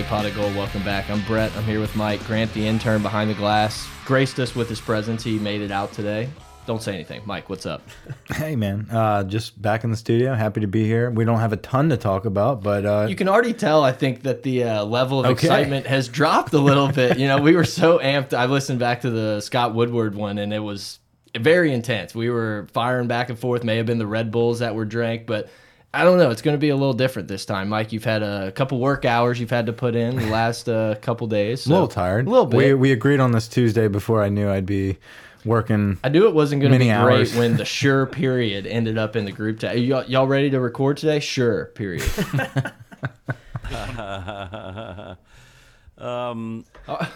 Everybody, Pot of Gold, welcome back. I'm Brett. I'm here with Mike. Grant, the intern behind the glass, graced us with his presence. He made it out today. Don't say anything. Mike, what's up? Hey man, uh, just back in the studio. Happy to be here. We don't have a ton to talk about, but uh, You can already tell, I think, that the uh, level of Okay. excitement has dropped a little bit. You know, we were so amped. I listened back to the Scott Woodward one, and it was very intense. We were firing back and forth. May have been the Red Bulls that were drank, but I don't know. It's going to be a little different this time. Mike, you've had a couple work hours you've had to put in the last uh, couple days. a little tired. A little bit. We we agreed on this Tuesday before I knew I'd be working. I knew it wasn't going to be Many great when the sure period ended up in the group chat. Y'all y'all ready to record today? Sure period. Um,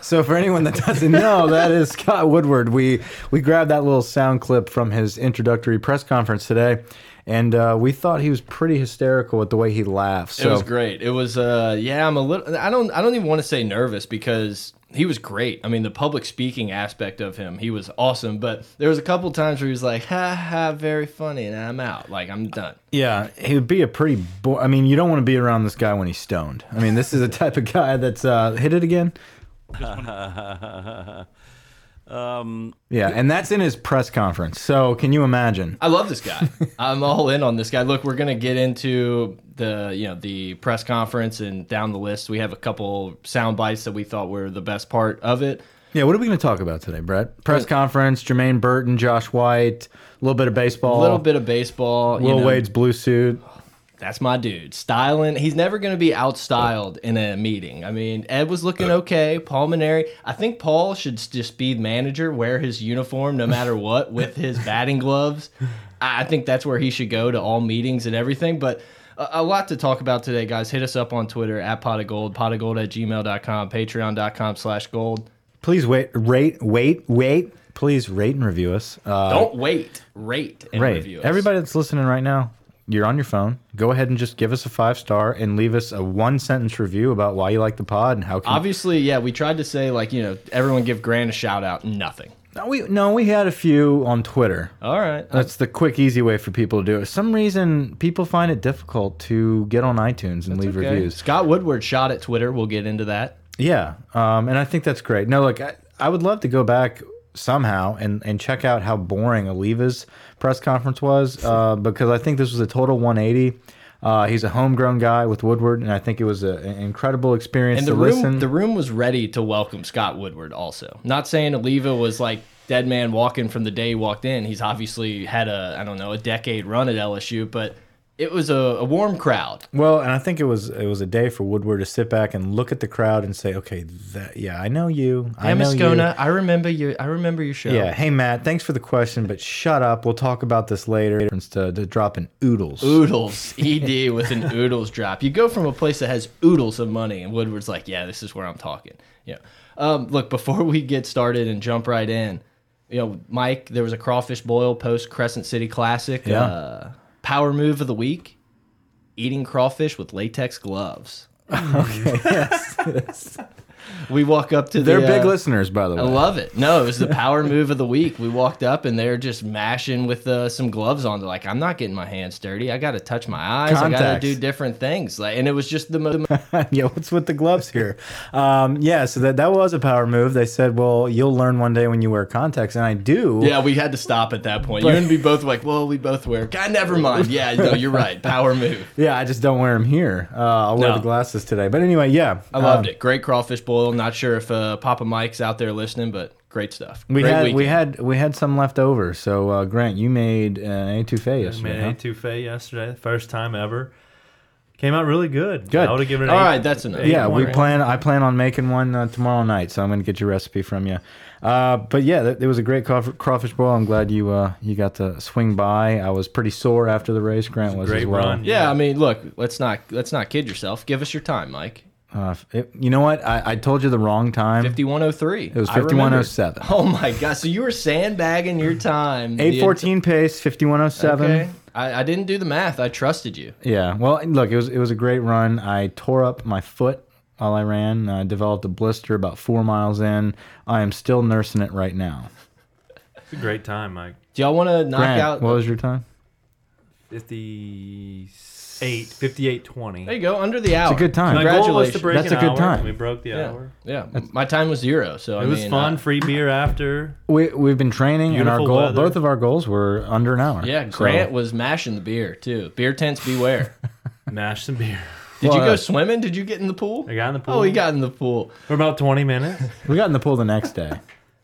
So for anyone that doesn't know, that is Scott Woodward. We we grabbed that little sound clip from his introductory press conference today, and uh, we thought he was pretty hysterical with the way he laughed. So It was great. It was uh yeah, I'm a little I don't I don't even want to say nervous because he was great. I mean, the public speaking aspect of him, he was awesome, but there was a couple times where he was like, "Ha ha, very funny," and I'm out. Like, I'm done. yeah, he would be a pretty. Bo I mean, you don't want to be around this guy when he's stoned. I mean, this is the type of guy that's uh, hit it again. Um, yeah, and that's in his press conference. So can you imagine? I love this guy. I'm all in on this guy. Look, we're gonna get into the you know the press conference and down the list. We have a couple sound bites that we thought were the best part of it. Yeah, what are we going to talk about today, Brett? Press conference, Jermaine Burton, Josh White, a little bit of baseball, A little bit of baseball. you Will know, Wade's blue suit. That's my dude. Styling. He's never going to be outstyled in a meeting. I mean, Ed was looking okay. Paul Mainieri. I think Paul should just be the manager, wear his uniform no matter what, with his batting gloves. I think that's where he should go to all meetings and everything. But a, a lot to talk about today, guys. Hit us up on Twitter at pot of gold, pot of gold at gmail.com, patreon.com slash gold. Please wait, rate, wait, wait. Please rate and review us. Uh, Don't wait. Rate and rate. review us. Everybody that's listening right now, you're on your phone. Go ahead and just give us a five star and leave us a one sentence review about why you like the pod and how. Can, Obviously, yeah, we tried to say, like, you know, everyone give Grant a shout out. Nothing. no, we no, we had a few on Twitter. All right. That's the quick, easy way for people to do it. For some reason, people find it difficult to get on iTunes and leave Okay. reviews. Scott Woodward shot at Twitter. We'll get into that. Yeah, um, and I think that's great. No, look, I, I would love to go back somehow and and check out how boring Alleva's press conference was uh, because I think this was a total 180. Uh, he's a homegrown guy with Woodward, and I think it was a, an incredible experience And to the room, listen. the room was ready to welcome Scott Woodward. Also, not saying Alleva was like dead man walking from the day he walked in. He's obviously had a I don't know a decade run at LSU, but it was a, a warm crowd. well, and I think it was it was a day for Woodward to sit back and look at the crowd and say, "Okay, that, yeah, I know you. I Hey, know you." I remember you. I remember your show. Yeah, hey Matt, thanks for the question, but shut up. We'll talk about this later. To, to dropping oodles. Oodles, ED with an oodles drop. You go from a place that has oodles of money, and Woodward's like, "Yeah, this is where I'm talking." Yeah. Um, look, before we get started and jump right in, you know, Mike, there was a crawfish boil post Crescent City Classic. Yeah. Uh, power move of the week: eating crawfish with latex gloves. yes. We walk up to They're the, big uh, listeners, by the way. I love it. No, it was the power move of the week. We walked up and they're just mashing with uh, some gloves on. They're like, I'm not getting my hands dirty. I got to touch my eyes. I got to do different things. Like, and it was just the most. yeah, what's with the gloves here? Um, yeah, so that that was a power move. They said, "Well, you'll learn one day when you wear contacts," and I do. Yeah, we had to stop at that point. you and me both like, well, we both wear. God, never mind. Yeah, no, you're right. Power move. Yeah, I just don't wear them here. Uh, I'll wear No. the glasses today. But anyway, yeah, I loved it. Great crawfish boil. Not sure if uh, Papa Mike's out there listening, but Great stuff. We Great had we had we had some left over. So uh, Grant, you made uh, etouffee I yesterday. made huh? an etouffee yesterday, first time ever. Came out really good. Good. I would have given it. All An right, that's enough. eight Yeah, we point- plan. I plan on making one uh, tomorrow night, so I'm going to get your recipe from you. Uh, but yeah, it was a great crawfish boil. I'm glad you uh, you got to swing by. I was pretty sore after the race. Grant was, great as well. run. Yeah, I mean, look, let's not let's not kid yourself. Give us your time, Mike. Uh, it- you know what? I, I told you the wrong time. Fifty one oh three. It was 5107. Oh my god! So you were sandbagging your time. Eight fourteen pace, fifty one oh seven. Okay. I, I didn't do the math. I trusted you. Yeah. Well, look, it was it was a great run. I tore up my foot while I ran. I developed a blister about four miles in. I am still nursing it right now. It's a great time, Mike. Do y'all want to knock Grant, out? what was your time? 58, 58 20. there you go. Under the hour. It's a good time. My goal was to Congratulations. break That's an a good hour. time. We broke the Yeah, hour. yeah. My time was zero, so It I was mean, fun. uh, Free beer after. We we've been training, and our Beautiful goal, weather. both of our goals were under an hour. yeah, So- Grant was mashing the beer too. Beer tents beware. Mash some beer. Did you Well, go uh, swimming? Did you get in the pool? I got in the pool. Oh, he got in the pool. for about 20 minutes. we got in the pool the next day.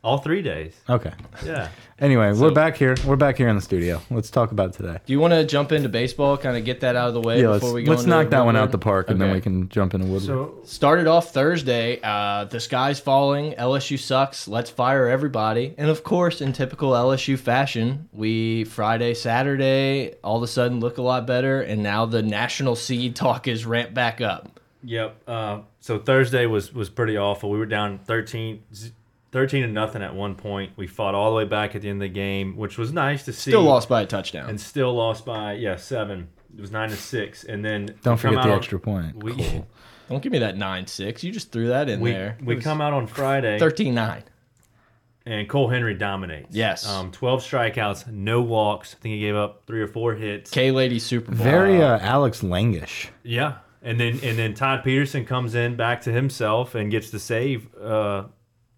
All three days. Okay. Yeah. Anyway, we're back here. We're back here in the studio. Let's talk about today. Do you want to jump into baseball? Kind of get that out of the way Yeah, before we go. let's into knock that one out the park, and then we can jump into Woodward. So Started off Thursday. Uh, the sky's falling. LSU sucks. Let's fire everybody. And of course, in typical LSU fashion, we Friday, Saturday, all of a sudden look a lot better. And now the national seed talk is ramped back up. Yep. Uh, so Thursday was was pretty awful. We were down 13, z- 13 to nothing at one point. We fought all the way back at the end of the game, which was nice to see. Still lost by a touchdown. and still lost by yeah seven. It was nine to six, and then Don't forget out the on- extra point. We Cool. Don't give me that nine six. You just threw that in we, there. we come out on Friday, 13-9. and Cole Henry dominates. Yes. Um, twelve strikeouts, no walks. I think he gave up three or four hits. K Lady Super Bowl. Very uh, Alex Langish. Yeah, and then and then Todd Peterson comes in back to himself and gets the save uh,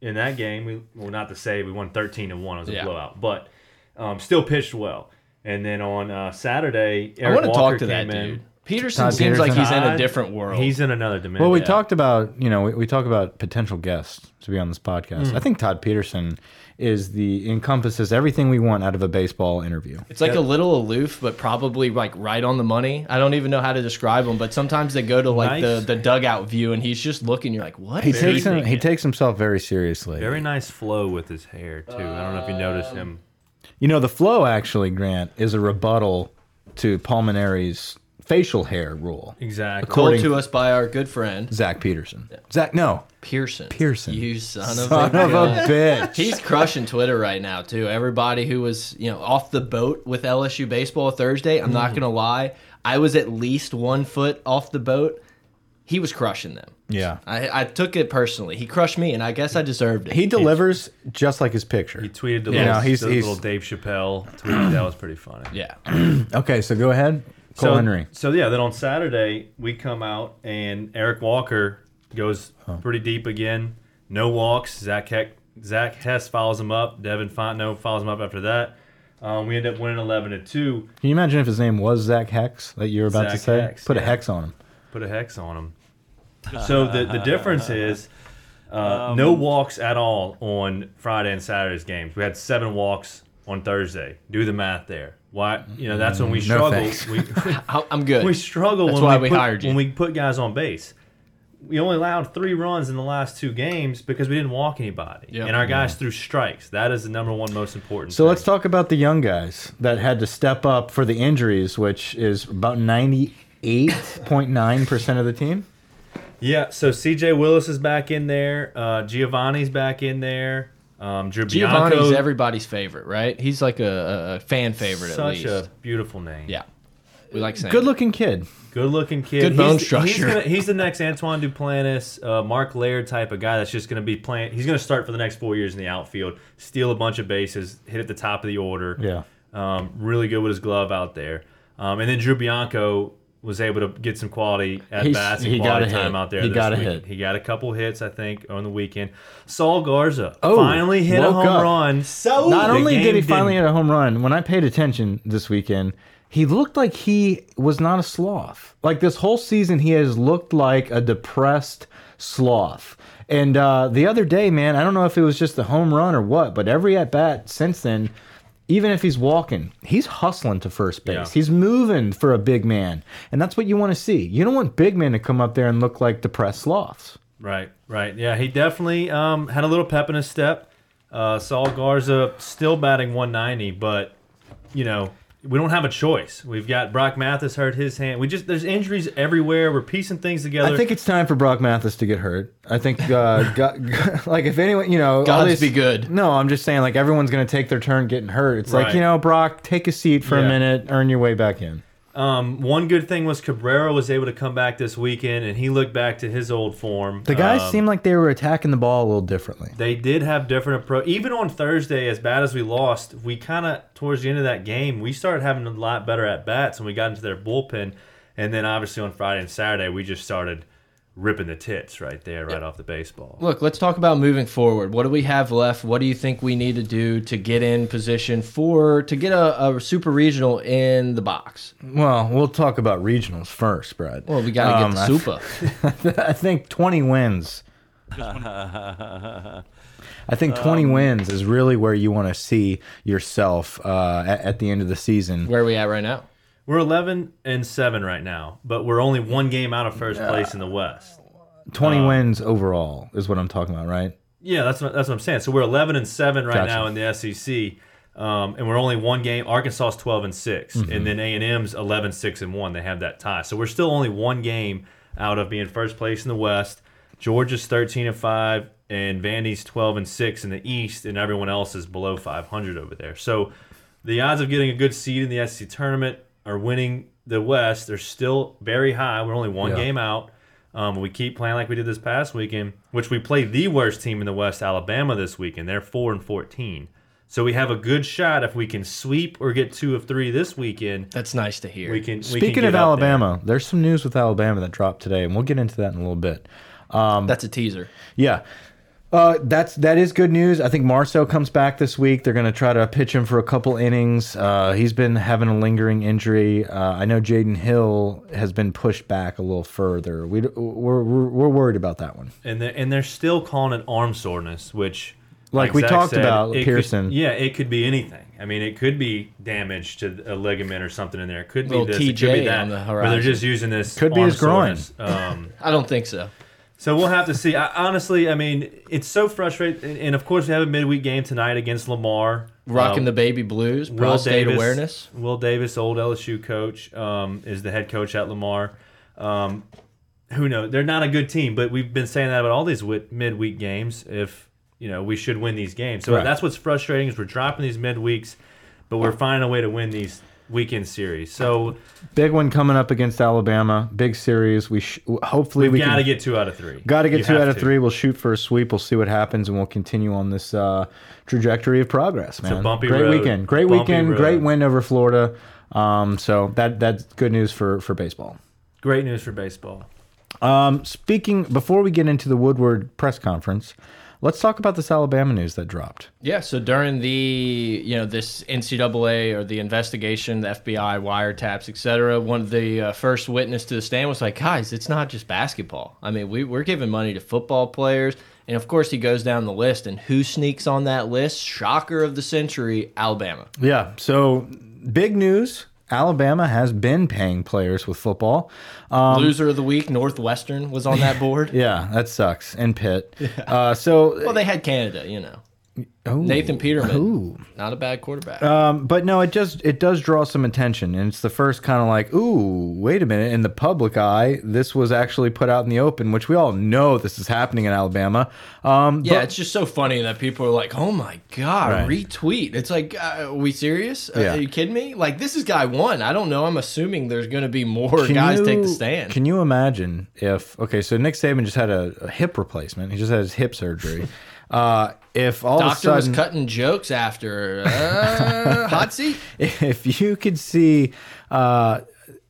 in that game. We well not to say We won thirteen to one. It was a Yeah. blowout, but um, still pitched well. And then on uh, Saturday, I want to Walker talk to that in. dude. Peterson Todd seems like Peterson. he's in a Todd, different world. He's in another dimension. Well, we Yeah. talked about you know we, we talk about potential guests to be on this podcast. Hmm. I think Todd Peterson is the encompasses everything we want out of a baseball interview. It's like a little aloof, but probably like right on the money. I don't even know how to describe him, but sometimes they go to like Nice. the, the dugout view and he's just looking. You're like, what? He is takes him, he takes himself very seriously. Very nice flow with his hair too. I don't know if you noticed him. You know, the flow actually, Grant, is a rebuttal to Paul Mainieri's facial hair rule. Exactly. Told according- to us by our good friend Zach Peterson. Zach, no, Pearson. Pearson. You son of son a of a gun. bitch. He's crushing Twitter right now too. Everybody who was you know off the boat with LSU baseball Thursday, I'm Mm. not gonna lie, I was at least one foot off the boat. He was crushing them. yeah, I, I took it personally. He crushed me, and I guess I deserved it. he delivers just like his picture. He tweeted the Yeah. little, No, he's- the he's- little Dave Chappelle tweet. that was pretty funny. yeah. Okay, so go ahead, Cole so, Henry. So yeah, then on Saturday we come out and Eric Walker goes pretty deep again. No walks. Zach Heck, Zach Hess follows him up. Devin Fontenot follows him up after that. Um, we end up winning eleven to two. Can you imagine if his name was Zach Hex that you were about to say? Hex, Put a hex on him. Put a hex on him. So the the difference is uh, no walks at all on Friday and Saturday's games. We had seven walks on Thursday. Do the math there. Why? You know that's when we No struggle. thanks. we, I- I'm good. we struggle That's when why we, we put, hired you. when we put guys on base. We only allowed three runs in the last two games because we didn't walk anybody, Yep. and our guys threw strikes. That is the number one most important. So thing. let's talk about the young guys that had to step up for the injuries, which is about 98.9% of the team. Yeah, so CJ Willis is back in there. Uh, Giovanni's back in there. Um, Drew Giovanni's Bianco, everybody's favorite, right? He's like a, a, a fan favorite at such least. a beautiful name. yeah, we like saying. Good looking kid. Good looking kid. Good bone he's, structure. He's, gonna, he's the next Antoine Duplantis, uh, Mark Laird type of guy that's just going to be playing. He's going to start for the next four years in the outfield, steal a bunch of bases, hit at the top of the order. Yeah. Um, really good with his glove out there. Um, and then Drew Bianco was able to get some quality at He's- bats and he got quality a hit. out there. He this got a week. hit. He got a couple hits, I think, on the weekend. Saul Garza Oh, finally hit a home up. run. So Not only did he finally didn't- hit a home run, when I paid attention this weekend, he looked like he was not a sloth. Like this whole season, he has looked like a depressed, sloth. And uh, the other day, man, I don't know if it was just the home run or what, but every at bat since then, even if he's walking, he's hustling to first base. Yeah. He's moving for a big man. And that's what you want to see. You don't want big men to come up there and look like depressed sloths. Right, right. Yeah, he definitely um, had a little pep in his step. Uh, Saul Garza still batting 190, but you know we don't have a choice. We've got Brock Mathis hurt his hand. We just there's injuries everywhere. We're piecing things together. I think it's time for Brock Mathis to get hurt. I think, uh, God, like, if anyone, you know, all Gods these- be good. No, I'm just saying, like, everyone's going to take their turn getting hurt. It's like, you know, Brock, take a seat for Yeah. a minute, earn your way back in. Um, one good thing was Cabrera was able to come back this weekend, and he looked back to his old form. The guys Um, seemed like they were attacking the ball a little differently. They did have different approach. Even on Thursday, as bad as we lost, we kind of towards the end of that game, we started having a lot better at bats, and we got into their bullpen. And then obviously on Friday and Saturday, we just started ripping the tits right there, right off the baseball. Look, let's talk about moving forward. What do we have left? What do you think we need to do to get in position for to get a, a super regional in the box? Well, we'll talk about regionals first, Brad. Well, we got to Um, get I- the super. I think 20 wins. I think 20 Um, wins is really where you want to see yourself uh, at, at the end of the season. Where are we at right now? We're 11 and 7 right now, but we're only one game out of first place in the West. 20 uh, wins overall is what I'm talking about, right? Yeah, that's what, that's what I'm saying. So we're 11 and 7 right Gotcha. now in the SEC. Um, and we're only one game. Arkansas is 12 and 6, Mm-hmm. and then A&M's 11 6 and 1. They have that tie. So we're still only one game out of being first place in the West. Georgia's 13 and 5 and Vandy's 12 and 6 in the East and everyone else is below 500 over there. So the odds of getting a good seed in the SEC tournament or winning the West They're still very high. We're only one Yeah. game out. Um, we keep playing like we did this past weekend, which we play the worst team in the West, Alabama, this weekend. They're four and fourteen, so we have a good shot if we can sweep or get two of three this weekend. That's nice to hear. We can. we can Speaking of up there. Alabama, there's some news with Alabama that dropped today, and we'll get into that in a little bit. That's a teaser. Yeah. Uh, that's that is good news. I think Marcel comes back this week. They're going to try to pitch him for a couple innings. Uh, he's been having a lingering injury. Uh, I know Jaden Hill has been pushed back a little further. We we're, we're we're worried about that one. and they're, and they're still calling it arm soreness, which, Like we Zach talked said, about it could- Pearson. yeah, it could be anything. I mean, it could be damage to a ligament or something in there. It could be Little this. it could TJ be that. on the horizon. Or they're just using this. Could be his groin. Um, I don't think so. So we'll have to see. I, honestly, I mean, it's so frustrating. And, and of course, we have a midweek game tonight against Lamar. Rocking Um, the baby blues, Will prostate Davis, awareness. Will Davis, old LSU coach, um, is the head coach at Lamar. Um, who knows? They're not a good team, but we've been saying that about all these midweek games. If you know, we should win these games. So Right. that's what's frustrating is we're dropping these midweeks, but we're finding a way to win these weekend series. So Big one coming up against Alabama. Big series. We sh hopefully we've we got to get two out of three. Got to get You two out of to. three. We'll shoot for a sweep. We'll see what happens, and we'll continue on this uh, trajectory of progress, man. bumpy great road. weekend. Great Bumpy weekend. road. Great win over Florida. Um, so that that's good news for for baseball. Great news for baseball. Um, speaking before we get into the Woodward press conference, let's talk about this Alabama news that dropped. Yeah, so during the you know this NCAA or the investigation, the FBI wiretaps, etc., one of the uh, first witness to the stand was like, "Guys, it's not just basketball. I mean, we we're giving money to football players." And of course, he goes down the list, and who sneaks on that list? Shocker of the century, Alabama. Yeah. So big news. Alabama has been paying players with football. Um, Loser of the week, Northwestern was on that board. yeah, that sucks. And Pitt. Uh, so Well, they had Canada, you know. Oh, Nathan Peterman, Ooh. not a bad quarterback. Um, but no, it just it does draw some attention, and it's the first kind of like, ooh, wait a minute. In the public eye, this was actually put out in the open, which we all know this is happening in Alabama. Um, Yeah, it's just so funny that people are like, "Oh my god, Right. retweet!" It's like, uh, are we serious? Uh, Yeah. Are you kidding me? Like, this is guy one. I don't know. I'm assuming there's going to be more Can guys take the stand. Can you imagine if okay, so Nick Saban just had a, a hip replacement. He just had his hip surgery. uh, if all Doctor of a was sudden, cutting jokes after uh, hot seat. if you could see uh,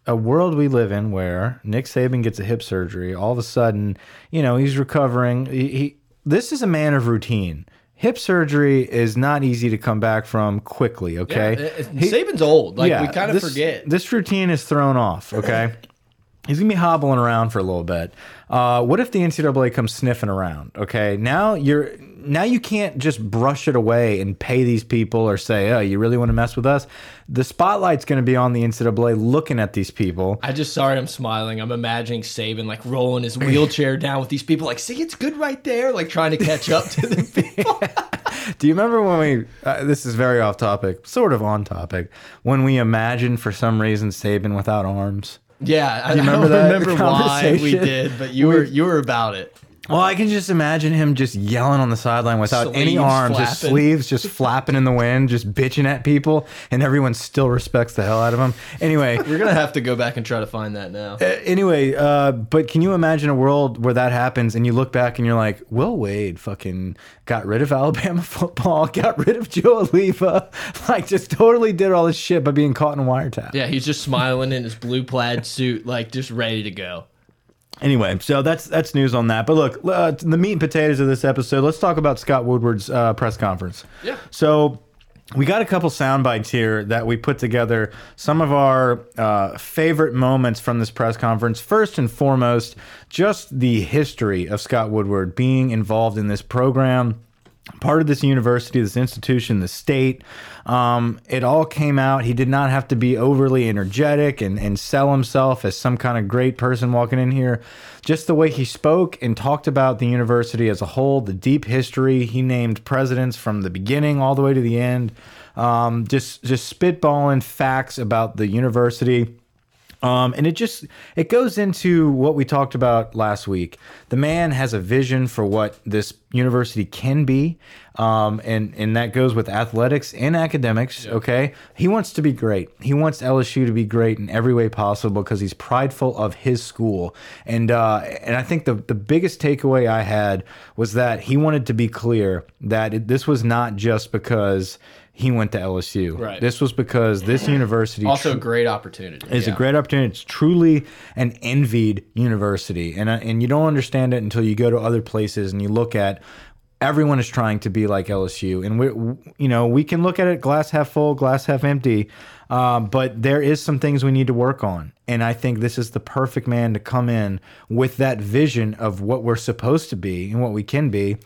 a world we live in where Nick Saban gets a hip surgery, all of a sudden, you know, he's recovering. He, he this is a man of routine. Hip surgery is not easy to come back from quickly. Okay, Uh, uh, Saban's old. Like we kind of forget. This routine is thrown off. Okay. He's gonna be hobbling around for a little bit. Uh, what if the NCAA comes sniffing around? Okay, now you're now you can't just brush it away and pay these people or say, "Oh, you really want to mess with us?" The spotlight's going to be on the NCAA looking at these people. I just sorry I'm smiling. I'm imagining Saban like rolling his wheelchair down with these people, like, see, it's good right there, like trying to catch up to the people. Do you remember when we? Uh, this is very off topic, sort of on topic. When we imagined for some reason Saban without arms. Yeah, I, remember I don't that remember why we did, but you were you were about it. Well, I can just imagine him just yelling on the sideline without any Sleeves arms, just flapping. sleeves just flapping in the wind, just bitching at people, and everyone still respects the hell out of him. Anyway, We're gonna have to go back and try to find that now. Uh, anyway, uh, but can you imagine a world where that happens and you look back and you're like, Will Wade fucking got rid of Alabama football, got rid of Joe Alleva, like just totally did all this shit by being caught in a wiretap. Yeah, he's just smiling in his blue plaid suit, like just ready to go. Anyway, so that's that's news on that. But look, uh, the meat and potatoes of this episode. Let's talk about Scott Woodward's uh, press conference. Yeah. So we got a couple sound bites here that we put together. Some of our uh, favorite moments from this press conference. First and foremost, just the history of Scott Woodward being involved in this program part of this university, this institution, the state. Um, it all came out. He did not have to be overly energetic and, and sell himself as some kind of great person walking in here. Just the way he spoke and talked about the university as a whole, the deep history. He named presidents from the beginning all the way to the end. Um, just just spitballing facts about the university. Um, and it just it goes into what we talked about last week. The man has a vision for what this university can be, um, and and that goes with athletics and academics. Okay, he wants to be great. He wants LSU to be great in every way possible because he's prideful of his school. And uh, and I think the the biggest takeaway I had was that he wanted to be clear that it, this was not just because he went to LSU. Right. This was because this university is Also, a great opportunity. it's Yeah. a great opportunity. It's truly an envied university, and uh, and you don't understand it until you go to other places and you look at. Everyone is trying to be like LSU, and we, you know, we can look at it glass half full, glass half empty. Um, but there is some things we need to work on, and I think this is the perfect man to come in with that vision of what we're supposed to be and what we can be,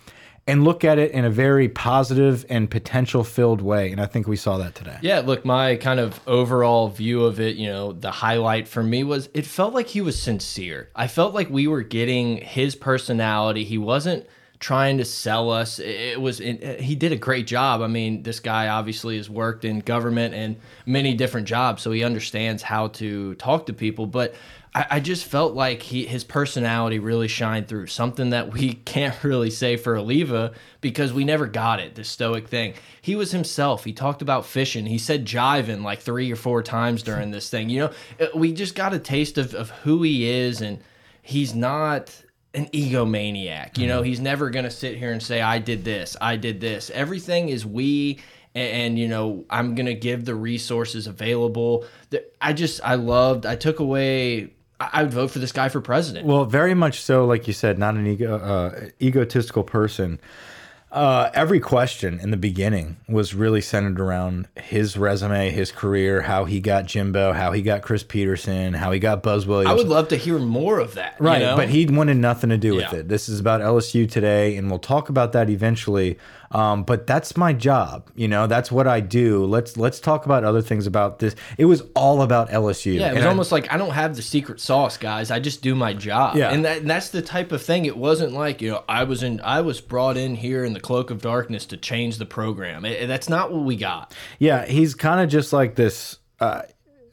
and look at it in a very positive and potential filled way. And I think we saw that today. Yeah, look, my kind of overall view of it, you know, the highlight for me was it felt like he was sincere. I felt like we were getting his personality. He wasn't trying to sell us. It was it, he did a great job. I mean, this guy obviously has worked in government and many different jobs, so he understands how to talk to people, but I, I just felt like he his personality really shined through. Something that we can't really say for Alleva because we never got it. The stoic thing. He was himself. He talked about fishing. He said jiving like three or four times during this thing. You know, Uh, we just got a taste of of who he is, and he's not an egomaniac. You know, he's never going to sit here and say, I did this, I did this. Everything is we. And, and, you know, I'm going to give the resources available. I just, I loved, I took away, I would vote for this guy for president. Well, very much so, like you said, not an ego, uh, egotistical person. Uh, every question in the beginning was really centered around his resume, his career, how he got Jimbo, how he got Chris Petersen, how he got Buzz Williams. I would love to hear more of that. you Right, know? but he wanted nothing to do with Yeah. it. This is about LSU today, and we'll talk about that eventually. Um, but that's my job, you know. That's what I do. Let's let's talk about other things about this. It was all about LSU. Yeah, it was And I- almost like I don't have the secret sauce, guys. I just do my job. Yeah. and, that, and that's the type of thing. It wasn't like you know I was in. I was brought in here in the cloak of darkness to change the program. It- that's not what we got. Yeah, he's kind of just like this. Uh,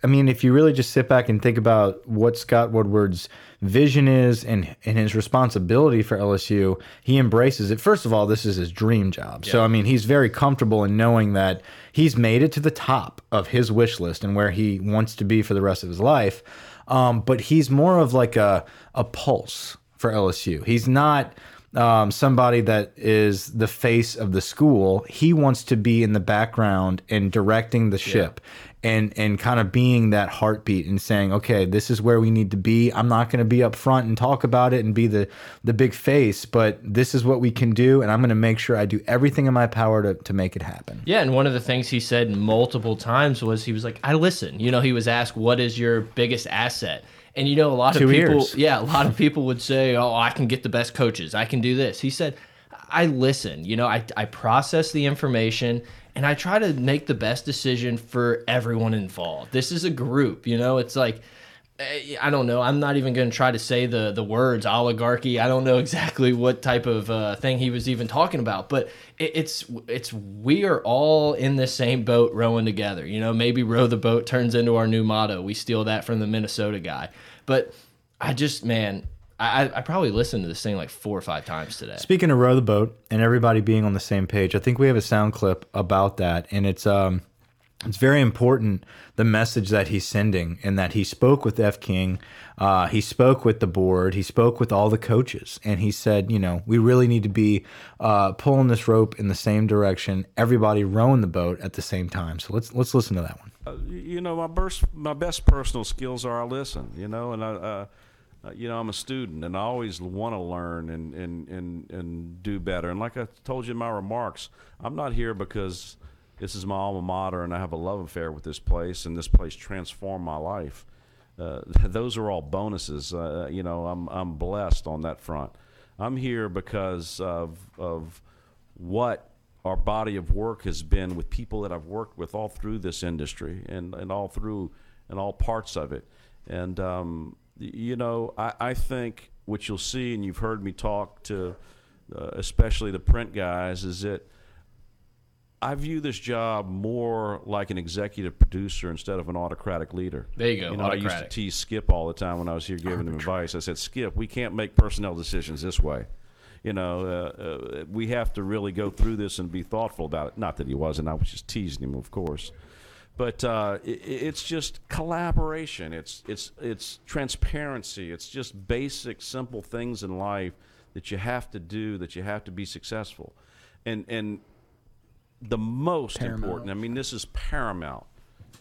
I mean, if you really just sit back and think about what Scott Woodward's vision is and and his responsibility for LSU, he embraces it. First of all, this is his dream job. So I mean, he's very comfortable in knowing that he's made it to the top of his wish list and where he wants to be for the rest of his life. Um, but he's more of like a a pulse for LSU. He's not um, somebody that is the face of the school. He wants to be in the background and directing the ship and and kind of being that heartbeat and saying, okay, this is where we need to be. I'm not going to be up front and talk about it and be the the big face, but this is what we can do, and I'm going to make sure I do everything in my power to to make it happen. Yeah, and one of the things he said multiple times was he was like, "I listen." You know, he was asked, "What is your biggest asset?" And you know, a lot Two of people, years. yeah, a lot of people would say, "Oh, I can get the best coaches. I can do this." He said, "I listen. You know, I I process the information." And I try to make the best decision for everyone involved. This is a group, you know. It's like I don't know. I'm not even going to try to say the the words oligarchy. I don't know exactly what type of uh, thing he was even talking about, but it, it's it's we are all in the same boat rowing together. You know, maybe row the boat turns into our new motto. We steal that from the Minnesota guy, but I just man, I I probably listened to this thing like four or five times today. Speaking of row the boat and everybody being on the same page, I think we have a sound clip about that, and it's um, it's very important the message that he's sending, and that he spoke with F King, uh, he spoke with the board, he spoke with all the coaches, and he said, you know, we really need to be uh, pulling this rope in the same direction, everybody rowing the boat at the same time. So let's let's listen to that one. you know my best my best personal skills are I listen you know and I uh, uh, you know I'm a student and I always want to learn and, and and and do better and like I told you in my remarks I'm not here because this is my alma mater and I have a love affair with this place and this place transformed my life. Uh, those are all bonuses. Uh, you know I'm I'm blessed on that front. I'm here because of of what our body of work has been with people that I've worked with all through this industry and, and all through and all parts of it. And, um, you know, I, I think what you'll see, and you've heard me talk to uh, especially the print guys, is that I view this job more like an executive producer instead of an autocratic leader. There you go, You know, I used to tease Skip all the time when I was here giving him advice. I said, Skip, we can't make personnel decisions this way. You know, uh, uh, we have to really go through this and be thoughtful about it. Not that he wasn't. I was just teasing him, of course. But uh, i it's just collaboration. It's it's it's transparency. It's just basic, simple things in life that you have to do. That you have to be successful. And and the most important. I mean, this is paramount.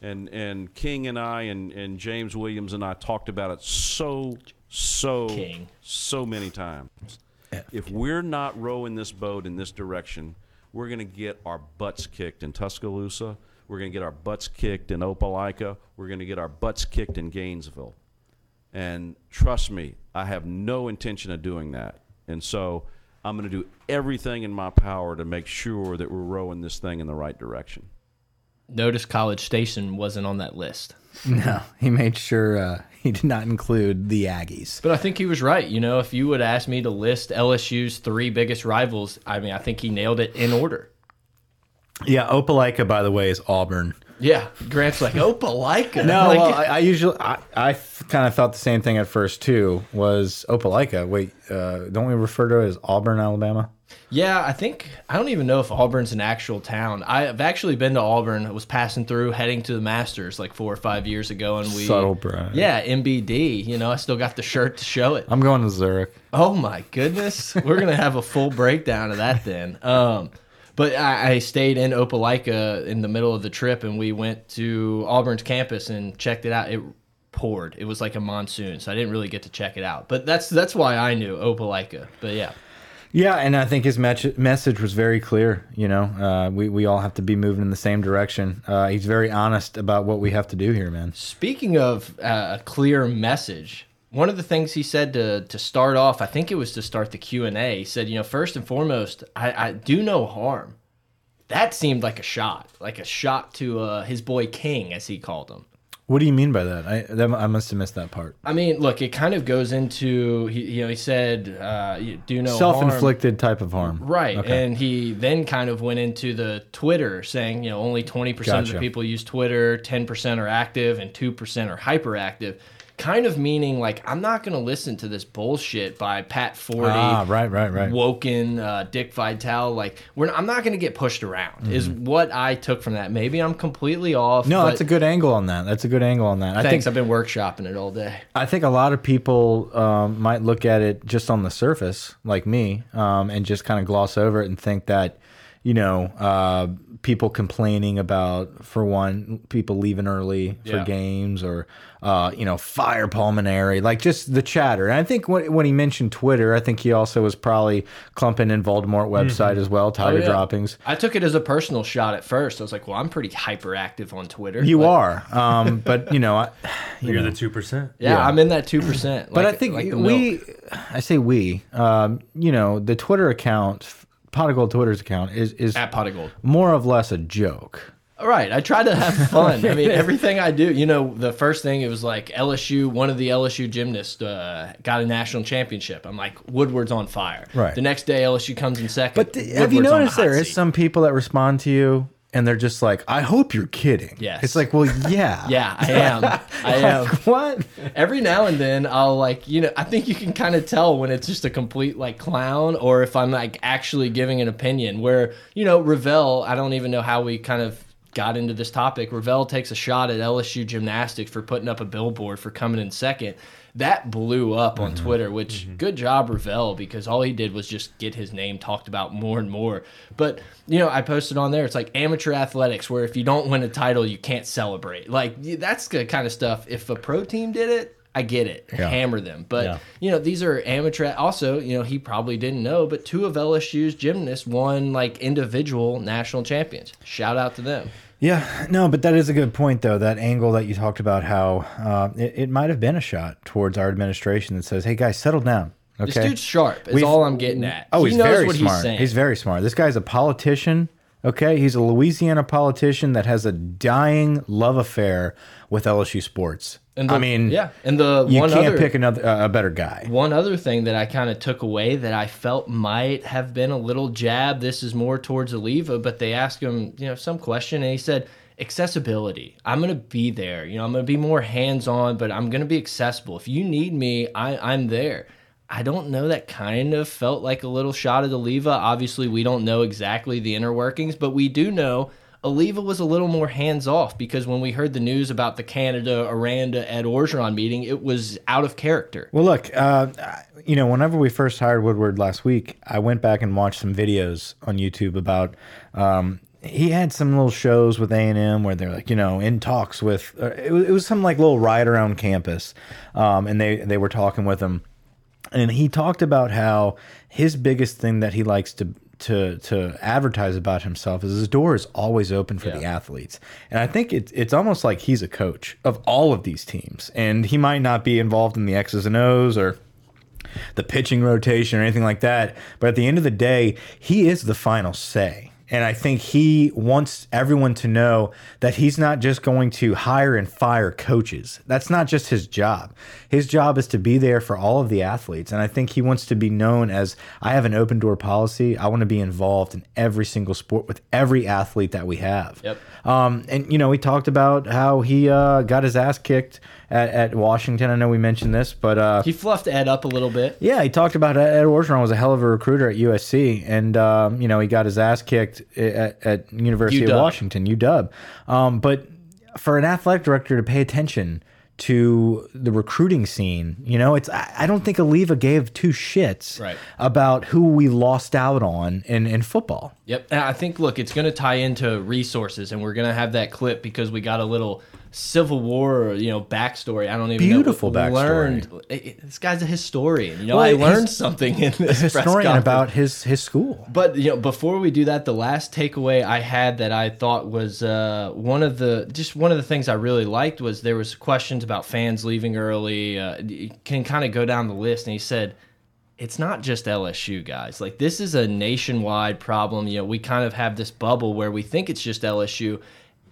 And and King and I and, and James Williams and I talked about it so so King. so many times. If we're not rowing this boat in this direction, we're going to get our butts kicked in Tuscaloosa. We're going to get our butts kicked in Opelika. We're going to get our butts kicked in Gainesville. And trust me, I have no intention of doing that. And so I'm going to do everything in my power to make sure that we're rowing this thing in the right direction. Notice College Station wasn't on that list. No, he made sure uh, he did not include the Aggies. But I think he was right. You know, if you would ask me to list LSU's three biggest rivals, I mean, I think he nailed it in order. Yeah, Opelika, by the way, is Auburn. Yeah, Grant's like Opelika. No, like, well, I, I usually I, I kind of thought the same thing at first too. Was Opelika? Wait, uh, don't we refer to it as Auburn, Alabama? yeah, I think I don't even know if Auburn's an actual town. I've actually been to Auburn. I was passing through, heading to the Masters like four or five years ago, and we Subtle brag. Yeah, MBD. You know, I still got the shirt to show it. I'm going to Zurich. Oh my goodness, we're gonna have a full breakdown of that then. Um, but I, I stayed in Opelika in the middle of the trip, and we went to Auburn's campus and checked it out. It poured. It was like a monsoon, so I didn't really get to check it out. But that's that's why I knew Opelika. But yeah, Yeah, and I think his message was very clear. You know, uh, we we all have to be moving in the same direction. Uh, he's very honest about what we have to do here, man. speaking of uh, a clear message. One of the things he said to to start off, I think it was to start the Q and A. He said, "You know, first and foremost, I, I do no harm." That seemed like a shot, like a shot to uh, his boy King, as he called him. What do you mean by that? I that, I must have missed that part. I mean, look, it kind of goes into he, you know, he said, uh, you "Do no. Self-inflicted type of harm. Right, Okay. and he then kind of went into the Twitter, saying, you know, only twenty percent of the people use Twitter, ten percent are active, and two percent are hyperactive. Kind of meaning like I'm not going to listen to this bullshit by Pat Forde, Ah, right, right, right. Woken, uh, Dick Vitale. Like we're I'm not going to get pushed around. Is what I took from that. Maybe I'm completely off. Mm-hmm. No, that's a good angle on that. That's a good angle on that. I Thanks. think I've been workshopping it all day. I think a lot of people um, might look at it just on the surface, like me, um, and just kind of gloss over it and think that, you know, uh, people complaining about, for one, people leaving early for Yeah. games or, uh, you know, fire Paul Mainieri, like just the chatter. And I think when, when he mentioned Twitter, I think he also was probably clumping in Voldemort website as well, Tiger Oh, yeah. droppings. I took it as a personal shot at first. I was like, well, I'm pretty hyperactive on Twitter. You Like, are, um, but you know, I, you You're know. the two percent. Yeah, Yeah. I'm in that 2%. But I think like we, milk. I say we, um, you know, the Twitter account, Pot of Gold Twitter's account is is At Pot of Gold. more or less a joke. All right, I try to have fun. I mean, everything I do, you know, the first thing it was like LSU, one of the LSU gymnasts uh, got a national championship. I'm like, Woodward's on fire. Right. The next day, LSU comes in second. But th- have you Woodward's on the noticed hot there is seat. some people that respond to you and they're just like, "I hope you're kidding." Yes. It's like, well, yeah. Yeah, I am. I am. what? Every now and then, I'll like, you know, I think you can kind of tell when it's just a complete like clown or if I'm like actually giving an opinion. Where, you know, Ravel, I don't even know how we kind of got into this topic. Ravel takes a shot at LSU gymnastics for putting up a billboard for coming in second. That blew up on mm-hmm. Twitter, which mm-hmm. good job, Ravel, because all he did was just get his name talked about more and more. But, you know, I posted on there, it's like amateur athletics, where if you don't win a title, you can't celebrate. Like, that's the kind of stuff. If a pro team did it, I get it. Yeah. Hammer them. But, Yeah. you know, these are amateur. Also, you know, he probably didn't know, but two of LSU's gymnasts won like individual national champions. Shout out to them. Yeah, no, but that is a good point, though. That angle that you talked about, how uh, it, it might have been a shot towards our administration that says, "Hey, guys, settle down." Okay, This dude's sharp. Is We've- all I'm getting at. Oh, he he's knows very what smart. he's saying. He's very smart. This guy's a politician. Okay, he's a Louisiana politician that has a dying love affair with LSU sports. And the- I mean, yeah. And the you one can't other pick another uh, a better guy. One other thing that I kind of took away that I felt might have been a little jab. This is more towards Alleva, but they asked him, you know, some question, and he said, accessibility. I'm gonna be there. You know, I'm gonna be more hands on, but I'm gonna be accessible. If you need me, I, I'm there. I don't know. That kind of felt like a little shot at Alleva. Obviously, we don't know exactly the inner workings, but we do know Alleva was a little more hands off because when we heard the news about the Canada Aranda Ed Orgeron meeting, it was out of character. Well, look, uh, you know, whenever we first hired Woodward last week, I went back and watched some videos on YouTube about. Um, he had some little shows with A and M where they're like, you know, in talks with. Uh, it, was, it was some like little ride around campus, um, and they they were talking with him, and he talked about how his biggest thing that he likes to to to advertise about himself is his door is always open for the athletes. And I think it's it's almost like he's a coach of all of these teams. And he might not be involved in the X's and O's or the pitching rotation or anything like that, but at the end of the day, he is the final say. And I think he wants everyone to know that he's not just going to hire and fire coaches. That's not just his job. His job is to be there for all of the athletes. And I think he wants to be known as I have an open door policy. I want to be involved in every single sport with every athlete that we have. Yep. Um, and you know, we talked about how he uh, got his ass kicked at, at Washington. I know we mentioned this, but uh, He fluffed Ed up a little bit. yeah, he talked about Ed Orgeron was a hell of a recruiter at USC, and um, you know he got his ass kicked at, at University UW. of Washington, UW. Um, but for an athletic director to pay attention to the recruiting scene, you know, it's I, I don't think Alleva gave two shits Right. about who we lost out on in in football. Yep. And I think, look, it's going to tie into resources, and we're going to have that clip because we got a little Civil War, you know, backstory. I don't even Beautiful know. backstory. Learned, this guy's a historian. You know, Well, I learned something in this Historian about his his school. But you know, before we do that, the last takeaway I had that I thought was uh, one of the just one of the things I really liked was there was questions about fans leaving early. Uh, you can kind of go down the list, and he said it's not just LSU guys. Like this is a nationwide problem. You know, we kind of have this bubble where we think it's just LSU.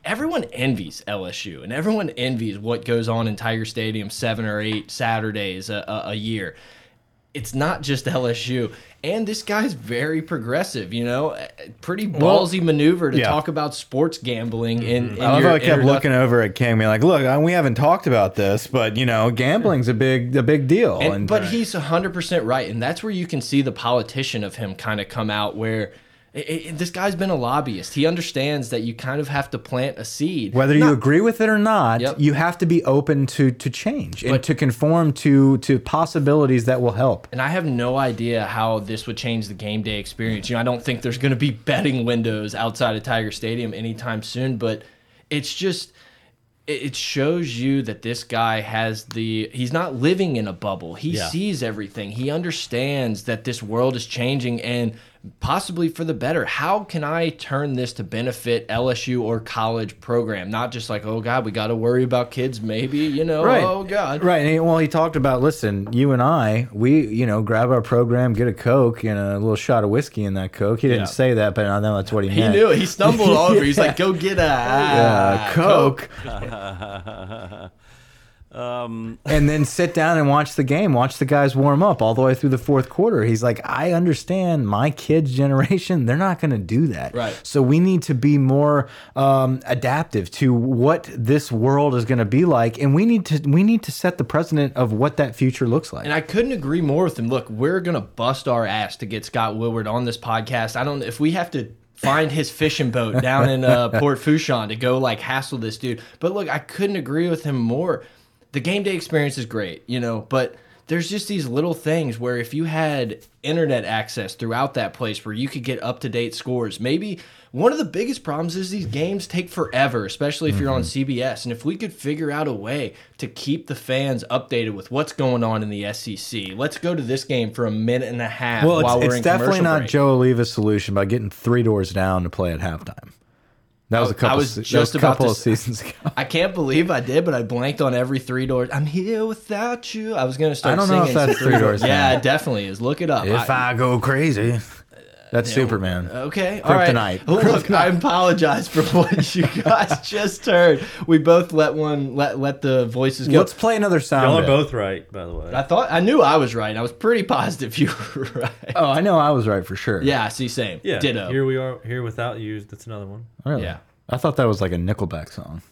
Everyone envies LSU, and everyone envies what goes on in Tiger Stadium seven or eight Saturdays a, a, a year it's not just LSU. And this guy's very progressive, you know, pretty ballsy maneuver to yeah. talk about sports gambling in, in I love how I kept looking over at King, being like, "Look, uh, we haven't talked about this, but you know, gambling's a big a big deal." And, but he's 100% right. And that's where you can see the politician of him kind of come out where It, it, this guy's been a lobbyist. He understands that you kind of have to plant a seed. Whether you agree with it or not, Yep. you have to be open to to change and to conform to to possibilities that will help. And I have no idea how this would change the game day experience. You know, I don't think there's going to be betting windows outside of Tiger Stadium anytime soon, but it's just it it shows you that this guy has the he's not living in a bubble. He Yeah. sees everything. He understands that this world is changing and possibly for the better. How can I turn this to benefit LSU or college program? Not just like, oh God, we got to worry about kids. Maybe you know, right. oh God, Right. And he, well, he talked about listen, you and I, we, you know, grab our program, get a Coke and a little shot of whiskey in that Coke. He didn't Yeah. say that, but I know that's what he, He meant. He knew. He stumbled over. He's like, "Go get a Uh, ah, Coke. Um, and then sit down and watch the game, watch the guys warm up all the way through the fourth quarter. He's like, I understand my kids' generation, they're not going to do that. Right. So we need to be more um, adaptive to what this world is going to be like, and we need to we need to set the precedent of what that future looks like. And I couldn't agree more with him. Look, we're gonna bust our ass to get Scott Woodward on this podcast. I don't if we have to find his fishing boat down in uh, Port Fourchon to go like hassle this dude. But look, I couldn't agree with him more. The game day experience is great, you know, but there's just these little things where if you had internet access throughout that place where you could get up to date scores, maybe one of the biggest problems is these games take forever, especially if you're on mm-hmm. CBS. And if we could figure out a way to keep the fans updated with what's going on in the SEC, let's go to this game for a minute and a half well, while it's, we're in the city. it's definitely not break. Joe Alleva's solution by getting three doors down to play at halftime. That was a couple. I was just about couple to of seasons ago. I can't believe I did, but I blanked on every three doors. I'm here without you. I was gonna start. I don't know if that's Three Doors Yeah, it definitely is. Look it up. If I go crazy, that's Superman. Okay, all right. Kryptonite. Oh, look, I apologize for what you guys just heard. We both let one let let the voices go. Let's play another sound. Y'all are bit. both right, by the way. I thought I knew I was right. I was pretty positive you were right. Oh, I know I was right for sure. Yeah, I see, same. yeah. Ditto. Here we are. Here without you. That's another one. Really? Yeah. I thought that was like a Nickelback song.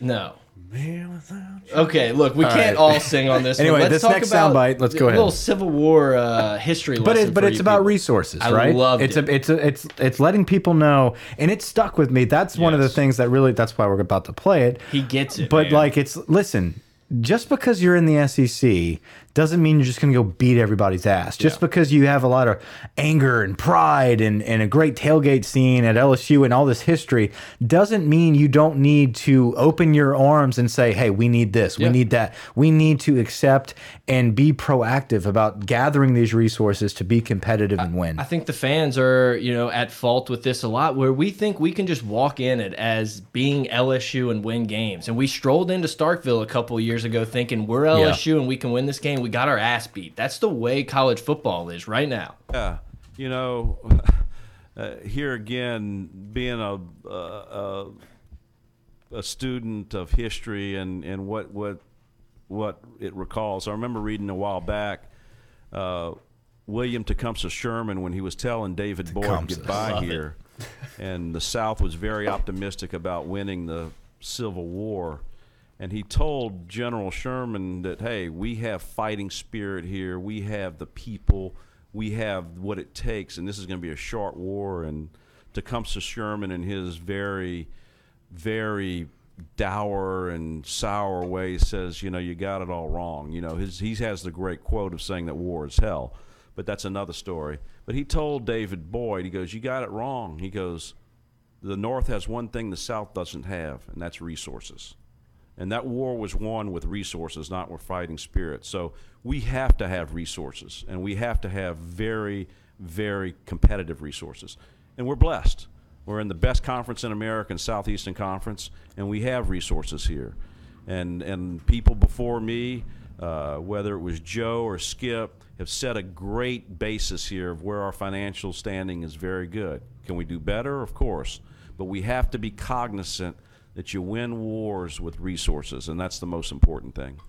No. Here without you. Okay, look, we can't right. all sing on this. Anyway, one. Let's this talk next about soundbite, let's go ahead. a little Civil War uh, history But it, but for it's you about people. resources, I right? loved it's it. A, it's a, it's it's letting people know, and it stuck with me. That's one of the things that really. That's why we're about to play it. He gets it, But man. like, it's listen. Just because you're in the SEC doesn't mean you're just going to go beat everybody's ass. Just because you have a lot of anger and pride and, and a great tailgate scene at LSU and all this history doesn't mean you don't need to open your arms and say, hey, we need this, we need that. We need to accept and be proactive about gathering these resources to be competitive and win. I think the fans are, you know, at fault with this a lot where we think we can just walk in it as being LSU and win games. And we strolled into Starkville a couple of years ago thinking we're LSU and we can win this game. We got our ass beat. That's the way college football is right now. Yeah, you know, uh, here again, being a, a, a a student of history and, and what what what it recalls. I remember reading a while back uh, William Tecumseh Sherman when he was telling David Boyd Tecumseh. goodbye here, and the South was very optimistic about winning the Civil War. And he told General Sherman that, hey, we have fighting spirit here. We have the people. We have what it takes. And this is going to be a short war. And Tecumseh Sherman, in his very, very dour and sour way, says, you know, you got it all wrong. You know, his, he has the great quote of saying that war is hell. But that's another story. But he told David Boyd, he goes, you got it wrong. He goes, the North has one thing the South doesn't have, and that's resources. And that war was won with resources, not with fighting spirit. So we have to have resources, and we have to have very, very competitive resources. And we're blessed. We're in the best conference in America, Southeastern Conference, and we have resources here. And and people before me, uh, whether it was Joe or Skip, have set a great basis here of where our financial standing is very good. Can we do better? Of course. But we have to be cognizant that you win wars with resources, and that's the most important thing.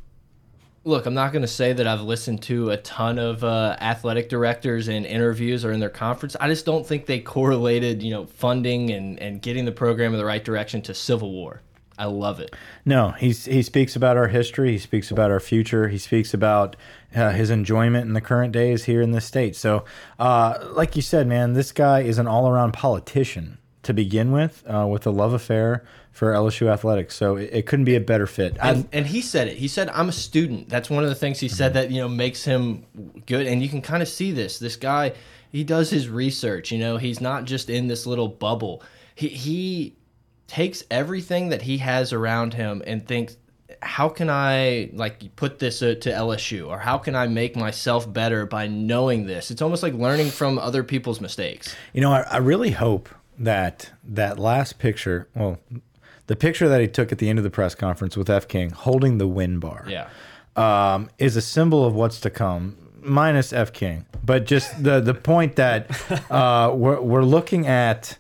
Look, I'm not going to say that I've listened to a ton of uh, athletic directors and interviews or in their conference. I just don't think they correlated, you know, funding and, and getting the program in the right direction to Civil War. I love it. No, he's he speaks about our history. He speaks about our future. He speaks about uh, his enjoyment in the current days here in the state. So, uh, like you said, man, this guy is an all-around politician to begin with, uh, with a love affair for LSU athletics. So it, it couldn't be a better fit. And, and he said it. He said, "I'm a student." That's one of the things he said that you know makes him good. And you can kind of see this. This guy, he does his research. You know, he's not just in this little bubble. He he takes everything that he has around him and thinks, "How can I like put this uh, to LSU, or how can I make myself better by knowing this?" It's almost like learning from other people's mistakes. You know, I, I really hope that that last picture, well, the picture that he took at the end of the press conference with F King holding the win bar, Yeah. um, is a symbol of what's to come, minus F King. But just the the point that uh, we're we're looking at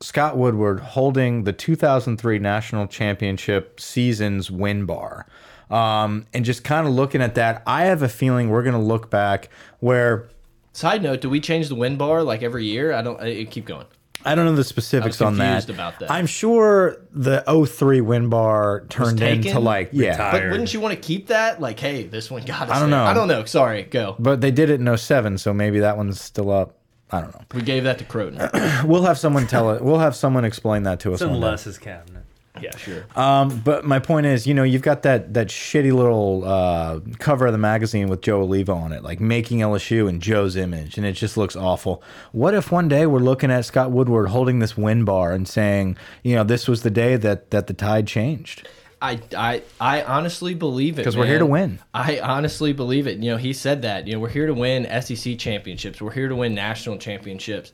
Scott Woodward holding the 2003 national championship season's win bar. Um, and just kind of looking at that, I have a feeling we're going to look back where Side note: Do we change the win bar like every year? I don't. I, keep going. I don't know the specifics on that. about that. I'm sure the 03 win bar turned into like yeah, Retired. But wouldn't you want to keep that? Like, hey, this one got us. I don't there. know. I don't know. Sorry, go. but they did it in 07, so maybe that one's still up. I don't know. We gave that to Croton. We'll have someone tell it. We'll have someone explain that to us. It's in one day. Yeah, sure. Um, but my point is, you know, you've got that that shitty little uh, cover of the magazine with Joe Alleva on it, like making LSU and Joe's image, and it just looks awful. What if one day we're looking at Scott Woodward holding this win bar and saying, you know, this was the day that that the tide changed? I, I, I honestly believe it because we're here to win. I honestly believe it. You know, he said that. You know, we're here to win SEC championships. We're here to win national championships.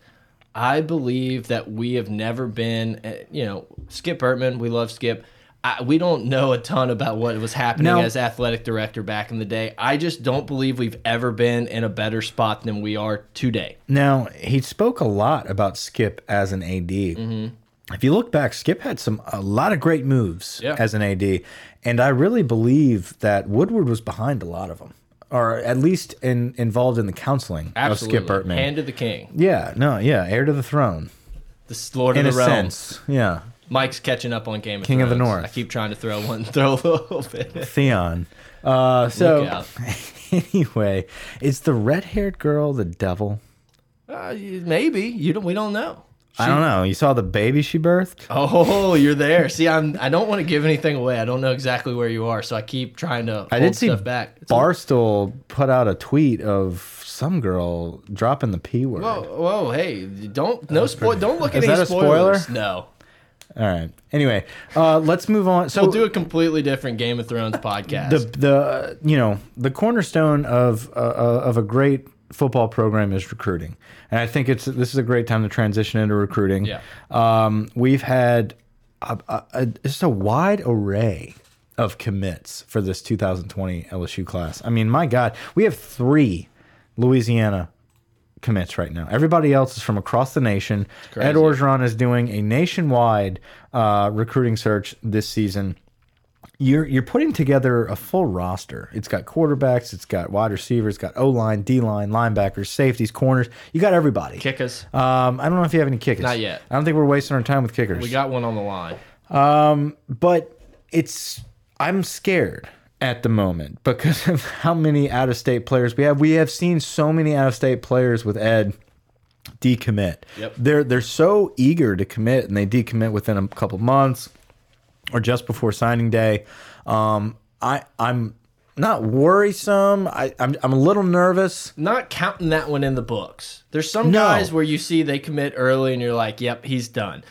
I believe that we have never been. uh, You know, Skip Bertman. We love Skip. I, we don't know a ton about what was happening No. as athletic director back in the day. I just don't believe we've ever been in a better spot than we are today. Now he spoke a lot about Skip as an AD. Mm-hmm. If you look back, Skip had some a lot of great moves Yeah. as an AD, and I really believe that Woodward was behind a lot of them, or at least in, involved in the counseling Absolutely. of Skip Bertman. Hand of the king. yeah, no, yeah, heir to the throne The Lord in of the Realms. sense. Yeah, Mike's catching up on Game of Thrones. King of the North. I keep trying to throw one, throw a little bit. Theon. Uh, so anyway, is the red-haired girl the devil? Uh, maybe you don't. We don't know. I don't know. You saw the baby she birthed. Oh, you're there. See, I'm. I don't want to give anything away. I don't know exactly where you are, so I keep trying to hold I did see stuff back. It's Barstool put out a tweet of some girl dropping the p word. Whoa, whoa, hey! Don't no spoil. Don't look at Is any that a spoiler? spoilers. No, All right. Anyway, uh, let's move on. So we'll do a completely different Game of Thrones podcast. the the uh, you know the cornerstone of uh, uh, of a great football program is recruiting, and I think it's this is a great time to transition into recruiting. Yeah. Um, we've had a, a, a, just a wide array of commits for this 2020 LSU class. I mean, my God, we have three Louisiana commits right now. Everybody else is from across the nation. Ed. Orgeron is doing a nationwide uh, recruiting search this season. You're you're putting together a full roster. It's got quarterbacks, it's got wide receivers, it's got O line, D line, linebackers, safeties, corners. You got everybody. Kickers. Um, I don't know if you have any kickers. Not yet. I don't think we're wasting our time with kickers. We got one on the line. Um, but it's I'm scared at the moment because of how many out of state players we have. We have seen so many out of state players with Ed decommit. Yep. They're they're so eager to commit and they decommit within a couple months or just before signing day. Um, I I'm not worrisome. I I'm I'm a little nervous. Not counting that one in the books. There's some No. guys where you see they commit early and you're like, "Yep, he's done."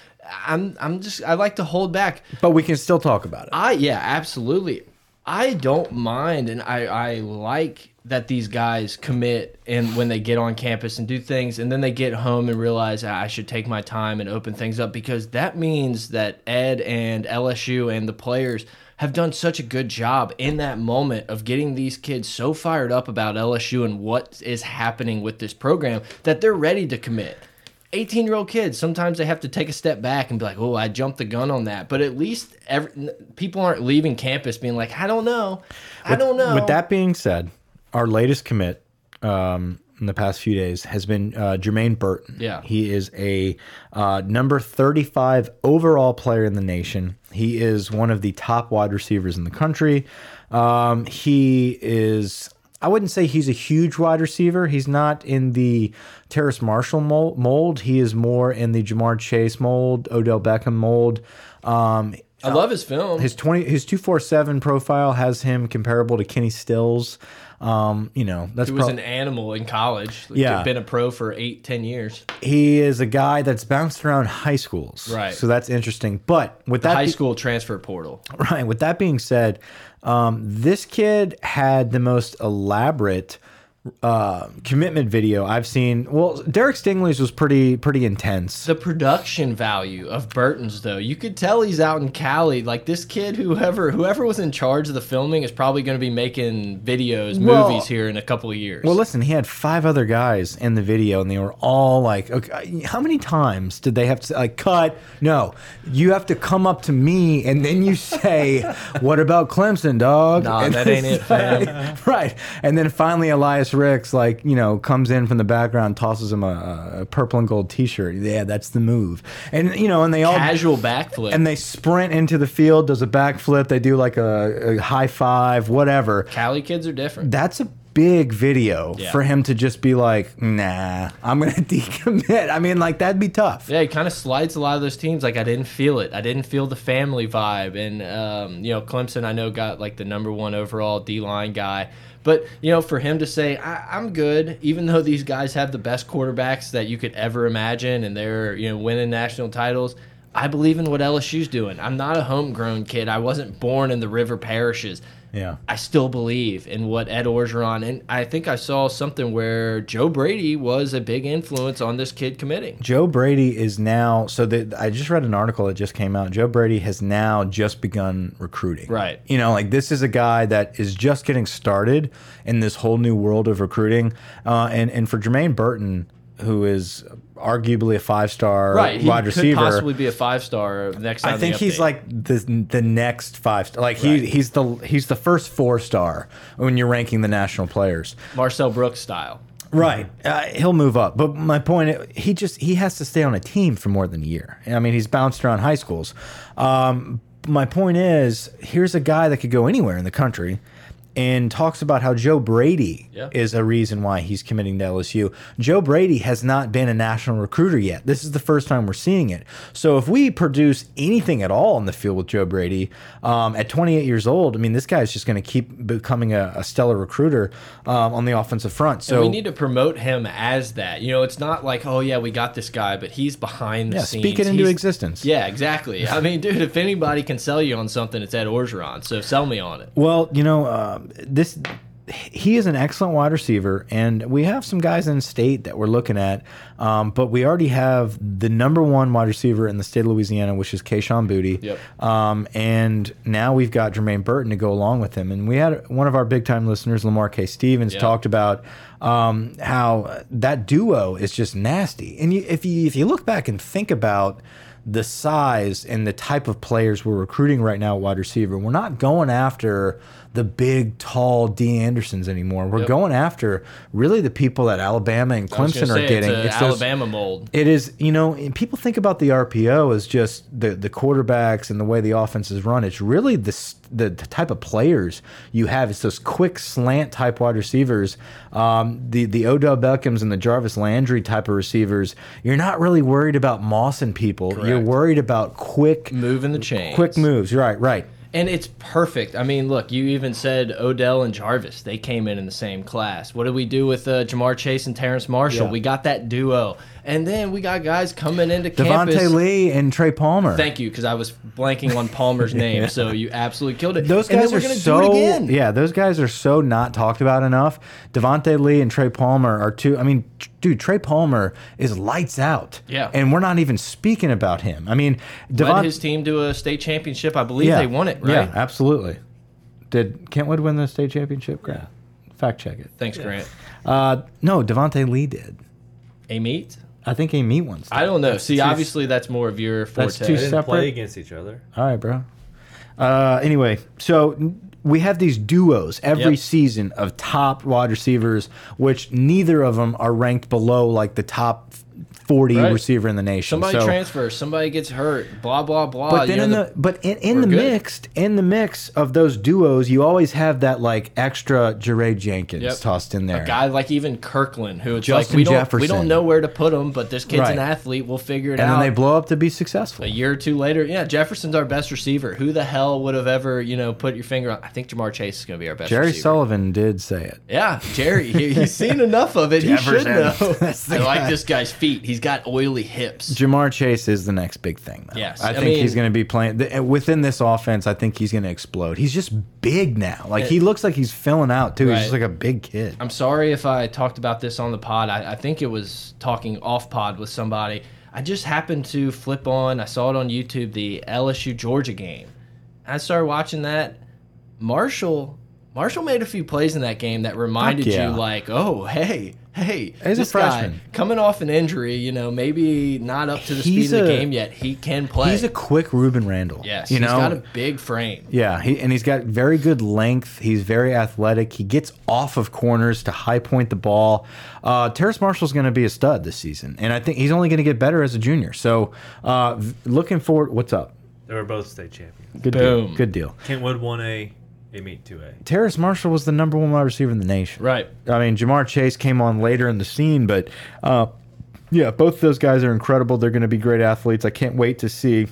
I'm I'm just I like to hold back. But we can still talk about it. I yeah, absolutely. I don't mind, and I I like that these guys commit and when they get on campus and do things, and then they get home and realize "Ah, I should take my time and open things up because that means that Ed and LSU and the players have done such a good job in that moment of getting these kids so fired up about LSU and what is happening with this program that they're ready to commit. 18 year old kids sometimes they have to take a step back and be like oh i jumped the gun on that but at least every, people aren't leaving campus being like i don't know i don't know With that being said, our latest commit, um, in the past few days has been uh, Jermaine Burton. Yeah. he is a uh, number 35 overall player in the nation. He is one of the top wide receivers in the country. Um, he is. I wouldn't say he's a huge wide receiver. He's not in the Terrace Marshall mold. He is more in the Ja'Marr Chase mold, Odell Beckham mold. Um, I love his film. his twenty his two four seven profile has him comparable to Kenny Stills. Um, you know that's he was an animal in college. Yeah. been a pro for eight, ten years. he is a guy that's bounced around high schools, Right. So that's interesting. But with that High school transfer portal. Right. With that being said, um, this kid had the most elaborate uh, commitment video I've seen. Well, Derek Stingley's was pretty pretty intense. The production value of Burton's, though, you could tell he's out in Cali. Like this kid, whoever whoever was in charge of the filming is probably going to be making videos, Well- movies here in a couple of years. Well, listen, he had five other guys in the video, and they were all like, okay, "How many times did they have to like cut? No, you have to come up to me, and then you say, "What about Clemson, dog?" Nah, And that ain't it, fam. right, and then finally, Elias Ricks like you know comes in from the background, tosses him a, a purple and gold T-shirt. Yeah, that's the move, and you know, and they all casual backflip. and they sprint into the field, does a backflip, they do like a, a high five, whatever Cali kids are different. that's a big video Yeah. for him to just be like, nah, I'm gonna decommit. I mean, like that'd be tough. Yeah, he kind of slides a lot of those teams. Like I didn't feel it. I didn't feel the family vibe. And um, you know, Clemson, I know got like the number one overall D line guy. But you know, for him to say I I'm good, even though these guys have the best quarterbacks that you could ever imagine, and they're you know winning national titles. I believe in what LSU's doing. I'm not a homegrown kid. I wasn't born in the river parishes. Yeah. I still believe in what Ed Orgeron and I think I saw something where Joe Brady was a big influence on this kid committing. Joe Brady is now so that I just read an article that just came out. Joe Brady has now just begun recruiting. Right. You know, like this is a guy that is just getting started in this whole new world of recruiting. Uh, and and for Jermaine Burton, who is arguably a five star right, he wide could receiver. possibly be a five star next. I think he's like the the next five star. Like he Right. he's the he's the first four star when you're ranking the national players. Marcel Brooks style. Right, uh, he'll move up. But my point, he just he has to stay on a team for more than a year. I mean, he's bounced around high schools. Um, my point is, here's a guy that could go anywhere in the country. And talks about how Joe Brady Yeah. is a reason why he's committing to LSU. Joe Brady has not been a national recruiter yet. This is the first time we're seeing it. So if we produce anything at all in the field with Joe Brady um, at 28 years old, I mean, this guy is just going to keep becoming a, a stellar recruiter um, on the offensive front. So And we need to promote him as that. You know, it's not like, oh yeah, we got this guy, but he's behind the Yeah, scenes. speak it into He's- existence. Yeah, exactly. I mean, dude, if anybody can sell you on something, it's Ed Orgeron. So sell me on it. Well, you know, uh, this he is an excellent wide receiver, and we have some guys in state that we're looking at, um, but we already have the number one wide receiver in the state of Louisiana, which is Kayshon Boutte. Yep. Um, and now we've got Jermaine Burton to go along with him. And we had one of our big time listeners, Lamar K. Stevens, Yeah. talked about um, how that duo is just nasty. And you, if you if you look back and think about the size and the type of players we're recruiting right now, at wide receiver, we're not going after the big, tall Dee Andersons anymore. We're Yep. going after really the people that Alabama and Clemson say, are getting. It's, those- Alabama mold. it is, you know, and people think about the RPO as just the the quarterbacks and the way the offense is run. It's really the the, the type of players you have. It's those quick slant type wide receivers, um, the the Odell Beckhams and the Jarvis Landry type of receivers. You're not really worried about mossing people. You're worried about quick Moving the chain, quick moves. Right, right. And it's perfect. I mean, look, you even said Odell and Jarvis. They came in in the same class. What did we do with uh, Ja'Marr Chase and Terrace Marshall? Yeah. We got that duo. And then we got guys coming into campus. Devonta Lee and Trey Palmer. Thank you, because I was blanking on Palmer's name. So you absolutely killed it. Those And then guys we're so do it again. yeah. Those guys are so not talked about enough. Devonta Lee and Trey Palmer are two. I mean, dude, Trey Palmer is lights out. Yeah. and we're not even speaking about him. I mean, Led Devon. his team to a state championship. I believe yeah, they won it, right? Yeah, absolutely. Did Kentwood win the state championship? Yeah. Fact check it. Thanks, Grant. Uh, no, Devonta Lee did. A meet? I think he meet once. I don't know. See, two- obviously that's more of your forte. That's two didn't separate- play against each other. All right, bro. Uh, anyway, so we have these duos every Yep. season of top wide receivers, which neither of them are ranked below like the top 40 Right. receiver in the nation. Somebody so, transfers, somebody gets hurt, blah blah blah. but then You in know, the, but in, in the good. mixed in the mix of those duos, you always have that like extra Jaray Jenkins Yep. tossed in there. a guy like even Kirkland, who it's Justin like we don't we don't know where to put him, but this kid's Right. an athlete. We'll figure it and out. And then they blow up to be successful. a year or two later, yeah, Jefferson's our best receiver. Who the hell would have ever, you know, put your finger on? I think Ja'Marr Chase is going to be our best Jerry receiver. Sullivan did say it. Yeah, Jerry. He, he's seen enough of it. He should Jefferson. know. I like this guy's feet. He's got oily hips. Ja'Marr Chase is the next big thing. Though. Yes, I I think mean- he's going to be playing th- within this offense. I think he's going to explode. He's just big now. Like he looks like he's filling out too. He's just like a big kid. I'm sorry if I talked about this on the pod. I, I think it was talking off pod with somebody. I just happened to flip on. I saw it on YouTube, the LSU Georgia game. I started watching that. Marshall, Marshall made a few plays in that game that reminded yeah. you, like, oh, hey, hey, He's a this guy freshman. coming off an injury. You know, maybe not up to the He's speed of the game yet. He can play. He's a quick Rueben Randle. yes, you he's know. got a big frame. yeah, he, and he's got very good length. He's very athletic. He gets off of corners to high point the ball. Uh, Terrace Marshall's going to be a stud this season, and I think he's only going to get better as a junior. So, uh, looking forward. What's up? They were both state champions. Good deal. Good deal. Kentwood won a, they meet two A. Terrace Marshall was the number one wide receiver in the nation. Right. I mean, Ja'Marr Chase came on later in the scene, but uh, yeah, both of those guys are incredible. They're going to be great athletes. I can't wait to see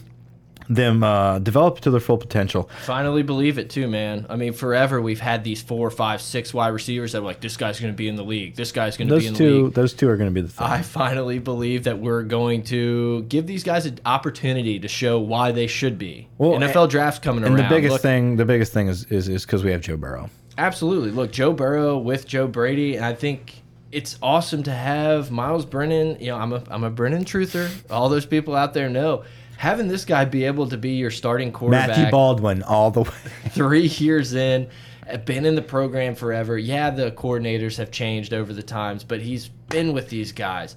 them uh, develop to their full potential. Finally believe it too, man. I mean, forever we've had these four, five, six wide receivers that were like, this guy's going to be in the league. This guy's going to be in the two, league. those two are going to be the thing. I finally believe that we're going to give these guys an opportunity to show why they should be. Well, NFL draft's coming and around. And the biggest Look, thing, the biggest thing is is is because we have Joe Burrow. Absolutely. Look, Joe Burrow with Joe Brady, and I think it's awesome to have Myles Brennan. You know, I'm a I'm a Brennan truther. All those people out there know. Having this guy be able to be your starting quarterback Matthew Baldwin, all the way. three years in, uh, been in the program forever. Yeah, the coordinators have changed over the times, but he's been with these guys.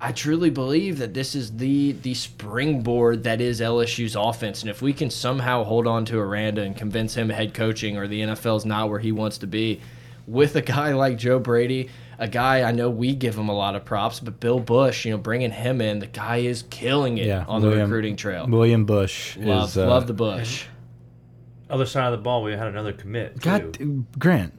I truly believe that this is the the springboard that is LSU's offense, and if we can somehow hold on to Aranda and convince him head coaching or the NFL's not where he wants to be, with a guy like Joe Brady, a guy I know we give him a lot of props, but Bill Busch, you know, bringing him in, the guy is killing it Yeah, on the recruiting trail. William Busch Love, is uh, love the Busch. Other side of the ball, we had another commit. Too. God, Grant.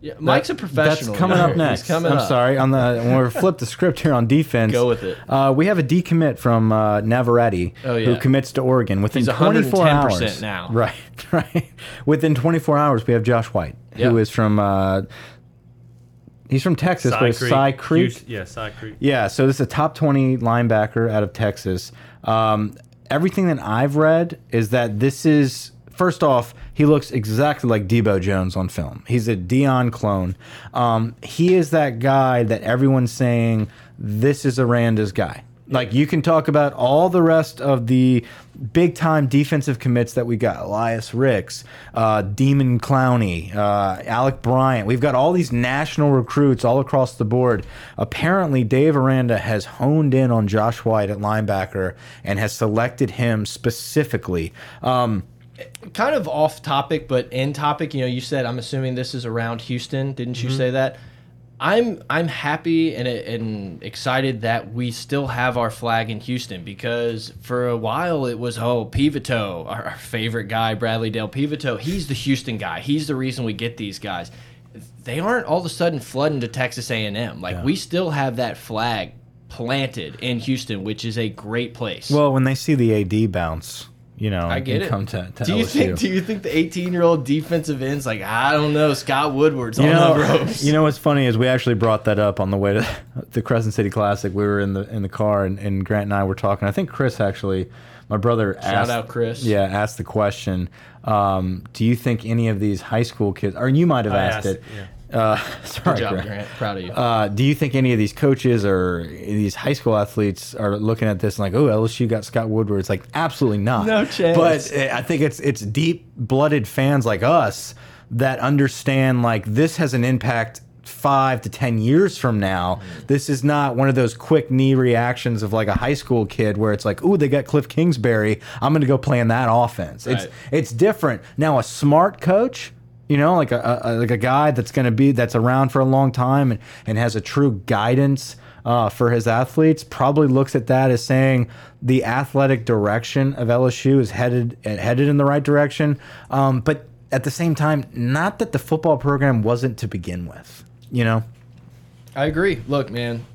Yeah, Mike's a professional. That's coming you know. up next. He's coming I'm up. sorry. On the when we flip the script here on defense, Go with it. Uh, we have a decommit from uh, Navarrete Oh, who commits to Oregon within He's 24 hours. now. Right, right. Within 24 hours, we have Josh White, who Yeah. is from. Uh, he's from Texas, but it's Cy Creek. Hughes- yeah, Cy Creek. Yeah, so this is a top 20 linebacker out of Texas. Um, everything that I've read is that this is, first off, he looks exactly like Debo Jones on film. He's a Dion clone. Um, he is that guy that everyone's saying, this is Aranda's guy. Like, you can talk about all the rest of the big time defensive commits that we got Elias Ricks, uh, Demon Clowney, uh, Alec Bryant. We've got all these national recruits all across the board. Apparently, Dave Aranda has honed in on Josh White at linebacker and has selected him specifically. Um, Kind of off topic, but in topic. You know, you said I'm assuming this is around Houston. Didn't you say that? I'm I'm happy and and excited that we still have our flag in Houston because for a while it was oh Peveto, our, our favorite guy, Bradley Dale Peveto. He's the Houston guy. He's the reason we get these guys. They aren't all of a sudden flooding to Texas A&M. Like we still have that flag planted in Houston, which is a great place. well, when they see the AD bounce, you know, I get it. come to, to do you LSU. think? Do you think the 18 year old defensive end's like I don't know Scott Woodward's You on know, the ropes? you know what's funny is we actually brought that up on the way to the Crescent City Classic. We were in the in the car and, and Grant and I were talking. I think Chris actually, my brother, Shout asked, out Chris. Yeah, asked the question. Um, do you think any of these high school kids, or you might have asked, asked it? it, yeah. Uh, sorry, Good job, Grant. Grant. Proud of you. Uh, do you think any of these coaches or these high school athletes are looking at this and like, oh, LSU got Scott Woodward? It's like absolutely not. No chance. But uh, I think it's it's deep blooded fans like us that understand like this has an impact five to ten years from now. This is not one of those quick knee reactions of like a high school kid where it's like, "Ooh, they got Cliff Kingsbury. I'm going to go play in that offense." It's it's different now. A smart coach. You know, like a, a like a guy that's going to be that's around for a long time and, and has a true guidance uh, for his athletes. Probably looks at that as saying the athletic direction of LSU is headed headed in the right direction. Um, but at the same time, not that the football program wasn't to begin with. You know, I agree. Look, man,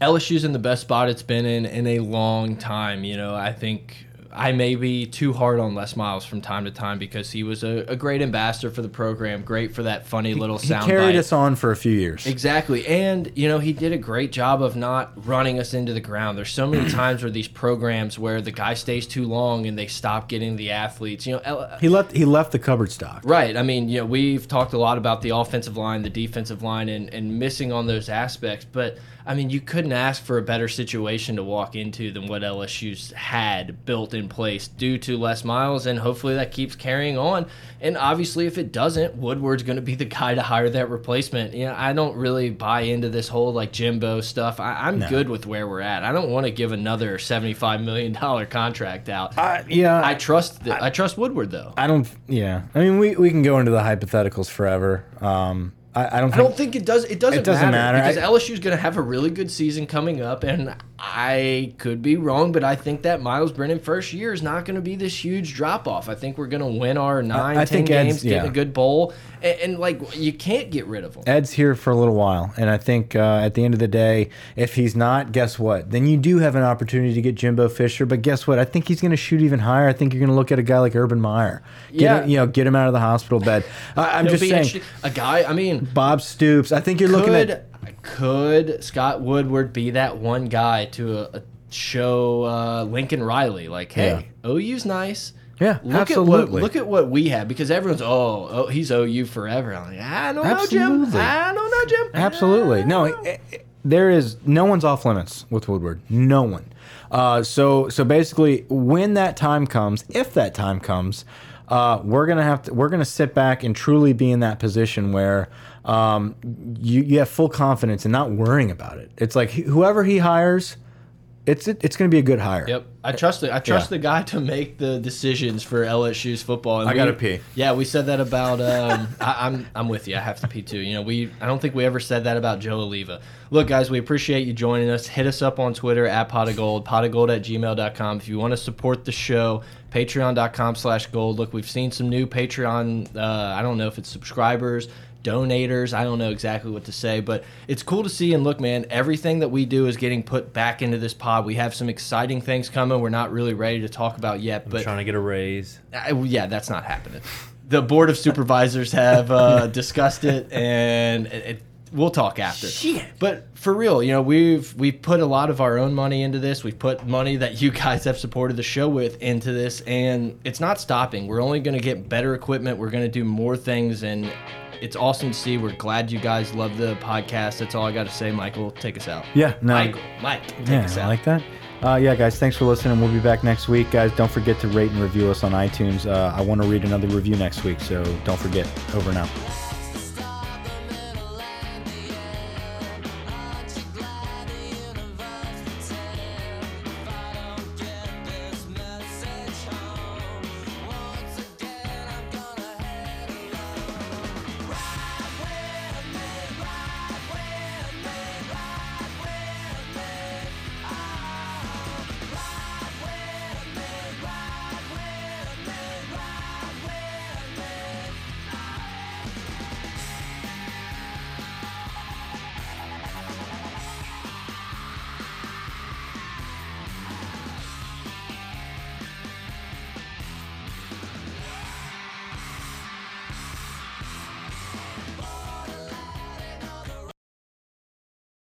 LSU's in the best spot it's been in in a long time. You know, I think I may be too hard on Les Miles from time to time because he was a, a great ambassador for the program, great for that funny little sound. he carried bite. us on for a few years. Exactly. And, you know, he did a great job of not running us into the ground. There's so many times where these programs where the guy stays too long and they stop getting the athletes. You know, uh, He left he left the cupboard stock. Right. I mean, you know, we've talked a lot about the offensive line, the defensive line, and, and missing on those aspects. But, I mean, you couldn't ask for a better situation to walk into than what LSU's had built in place due to Les Miles. And hopefully that keeps carrying on. And obviously, if it doesn't, Woodward's going to be the guy to hire that replacement. You know, I don't really buy into this whole like Jimbo stuff. I, I'm good with where we're at. I don't want to give another $75 million contract out. I, yeah, I trust the, I trust Woodward though. I don't. Yeah, I mean, we we can go into the hypotheticals forever. Um, I, I don't. I Think, don't think it does. It doesn't, It doesn't matter, matter. because I- LSU's going to have a really good season coming up, and I could be wrong, but I think that Myles Brennan first year is not going to be this huge drop off. I think we're going to win our nine, I ten think Ed's- games, get yeah. a good bowl, and, and like you can't get rid of him. Ed's here for a little while, and I think uh, at the end of the day, if he's not, guess what? Then you do have an opportunity to get Jimbo Fisher. But guess what? I think he's going to shoot even higher. I think you're going to look at a guy like Urban Meyer. Get Yeah. him- you know, get him out of the hospital bed. I, I'm just saying, a guy. I mean, Bob Stoops. I think you're looking could at. could Scott Woodward be that one guy to a, a show uh, Lincoln Riley like, hey, OU's nice. Yeah, look absolutely. At what, look at what we have because everyone's oh, oh he's OU forever. I'm like, I don't know, Jim. I don't know, Jim. Absolutely. No, it, it- there is no one's off limits with Woodward. No one. Uh, so so basically, when that time comes, if that time comes, uh, we're gonna have to we're gonna sit back and truly be in that position where um, you you have full confidence and not worrying about it. It's like whoever he hires, it's it, it's gonna be a good hire. Yep, I trust the I trust Yeah. the guy to make the decisions for LSU's football. And I we- gotta pee. Yeah, we said that about. Um, I, I'm I'm with you. I have to pee too. You know, we I don't think we ever said that about Joe Alleva. Look, guys, we appreciate you joining us. Hit us up on Twitter at pot of gold, pot of gold at gmail.com. If you want to support the show, patreon.com slash gold. Look, we've seen some new Patreon. Uh, I don't know if it's subscribers donators. I don't know exactly what to say, but it's cool to see. And look, man, everything that we do is getting put back into this pod. We have some exciting things coming. We're not really ready to talk about yet, but trying to get a raise. I, yeah, that's not happening. The board of supervisors have uh, discussed it, and it, it, we'll talk after. But for real, you know, we've we've put a lot of our own money into this. We've put money that you guys have supported the show with into this, and it's not stopping. We're only going to get better equipment. We're going to do more things, and it's awesome to see. We're glad you guys love the podcast. That's all I got to say. Michael, take us out. Yeah, no. Michael, Mike, take Yeah, us I out. like that. Uh, yeah, guys, thanks for listening. We'll be back next week, guys. Don't forget to rate and review us on iTunes. Uh, I want to read another review next week, so don't forget. Over and out.